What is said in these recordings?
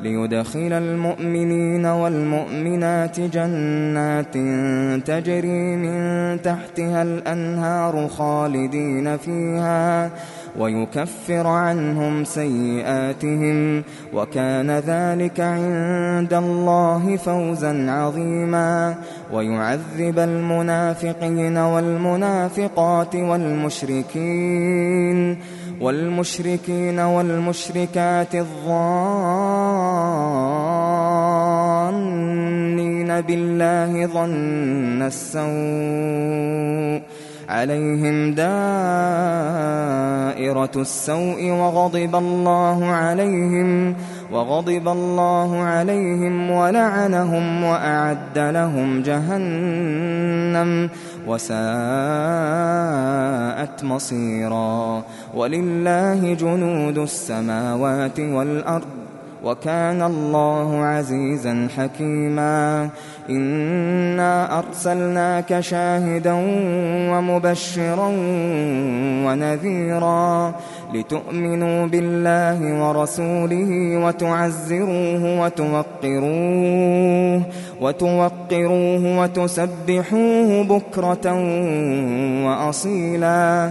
ليدخل المؤمنين والمؤمنات جنات تجري من تحتها الأنهار خالدين فيها ويكفر عنهم سيئاتهم وكان ذلك عند الله فوزا عظيما ويعذب المنافقين والمنافقات والمشركين والمشركين والمشركات الظانين بالله ظن السوء عليهم دائرة السوء وغضب الله عليهم وغضب الله عليهم ولعنهم وأعد لهم جهنم وساءت مصيرا. ولله جنود السماوات والأرض وكان الله عزيزا حكيما. إنا أرسلناك شاهدا ومبشرا ونذيرا لتؤمنوا بالله ورسوله وتعزروه وتوقروه وتوقروه وتسبحوه بكرة وأصيلا.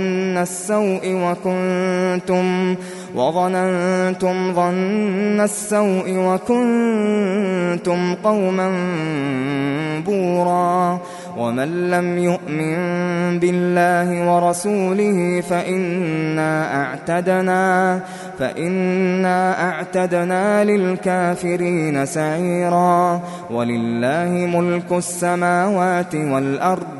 ظن السوء وكنتم وظننتم ظن السوء وكنتم قوما بورا ومن لم يؤمن بالله ورسوله فإنا أعتدنا فإنا أعتدنا للكافرين سعيرا ولله ملك السماوات والأرض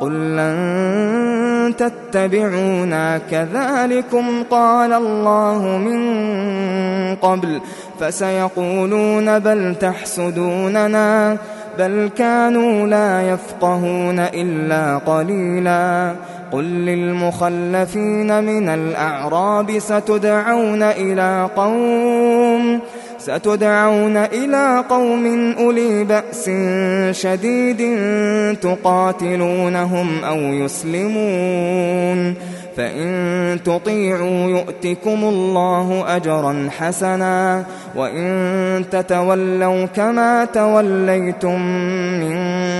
قل لن تتبعونا كذلكم قال الله من قبل فسيقولون بل تحسدوننا بل كانوا لا يفقهون إلا قليلا قل للمخلفين من الأعراب ستدعون إلى قوم ستدعون إلى قوم أولي بأس شديد تقاتلونهم أو يسلمون فإن تطيعوا يؤتكم الله أجرا حسنا وإن تتولوا كما توليتم من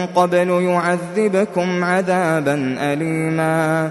قبل يعذبكم عذابا أليما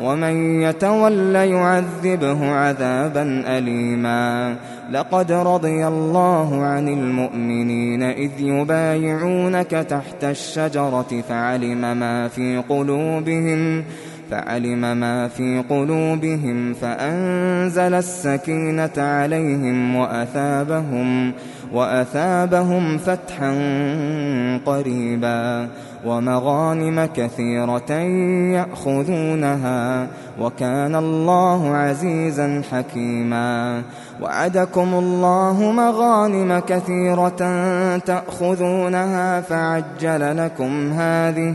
ومن يتول يعذبه عذابا أليما. لقد رضي الله عن المؤمنين إذ يبايعونك تحت الشجرة فعلم ما في قلوبهم. فعلم ما في قلوبهم فأنزل السكينة عليهم وأثابهم وأثابهم فتحا قريبا ومغانم كثيرة يأخذونها وكان الله عزيزا حكيما وعدكم الله مغانم كثيرة تأخذونها فعجل لكم هذه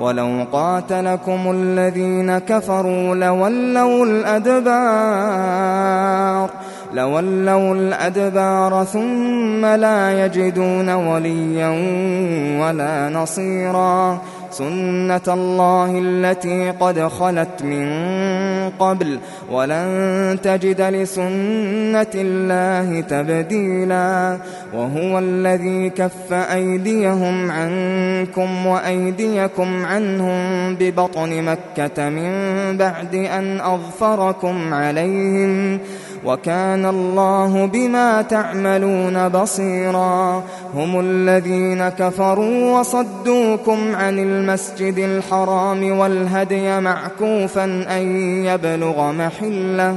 ولو قاتلكم الذين كفروا لولوا الأدبار لولوا الأدبار ثم لا يجدون وليا ولا نصيرا. سنة الله التي قد خلت من قبل ولن تجد لسنة الله تبديلا وهو الذي كف أيديهم عنكم وأيديكم عنهم ببطن مكة من بعد أن أظفركم عليهم وكان الله بما تعملون بصيرا. هم الذين كفروا وصدوكم عن المسجد الحرام والهدي معكوفا أن يبلغ محلة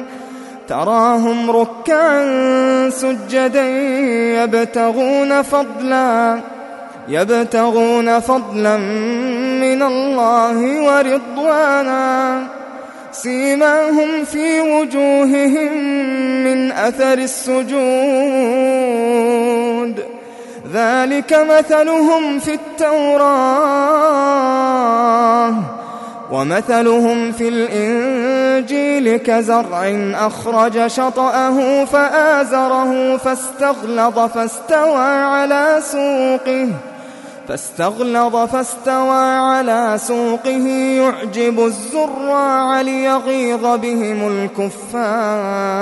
تراهم ركعا سجدا يبتغون فضلا يبتغون فضلا من الله ورضوانا. سيماهم في وجوههم من أثر السجود. ذلك مثلهم في التوراة. ومثلهم في الإنجيل كزرع أخرج شطأه فآزره فاستغلظ فاستوى على سوقه فاستغلظ فاستوى على سوقه يعجب الزراع ليغيظ بهم الكفار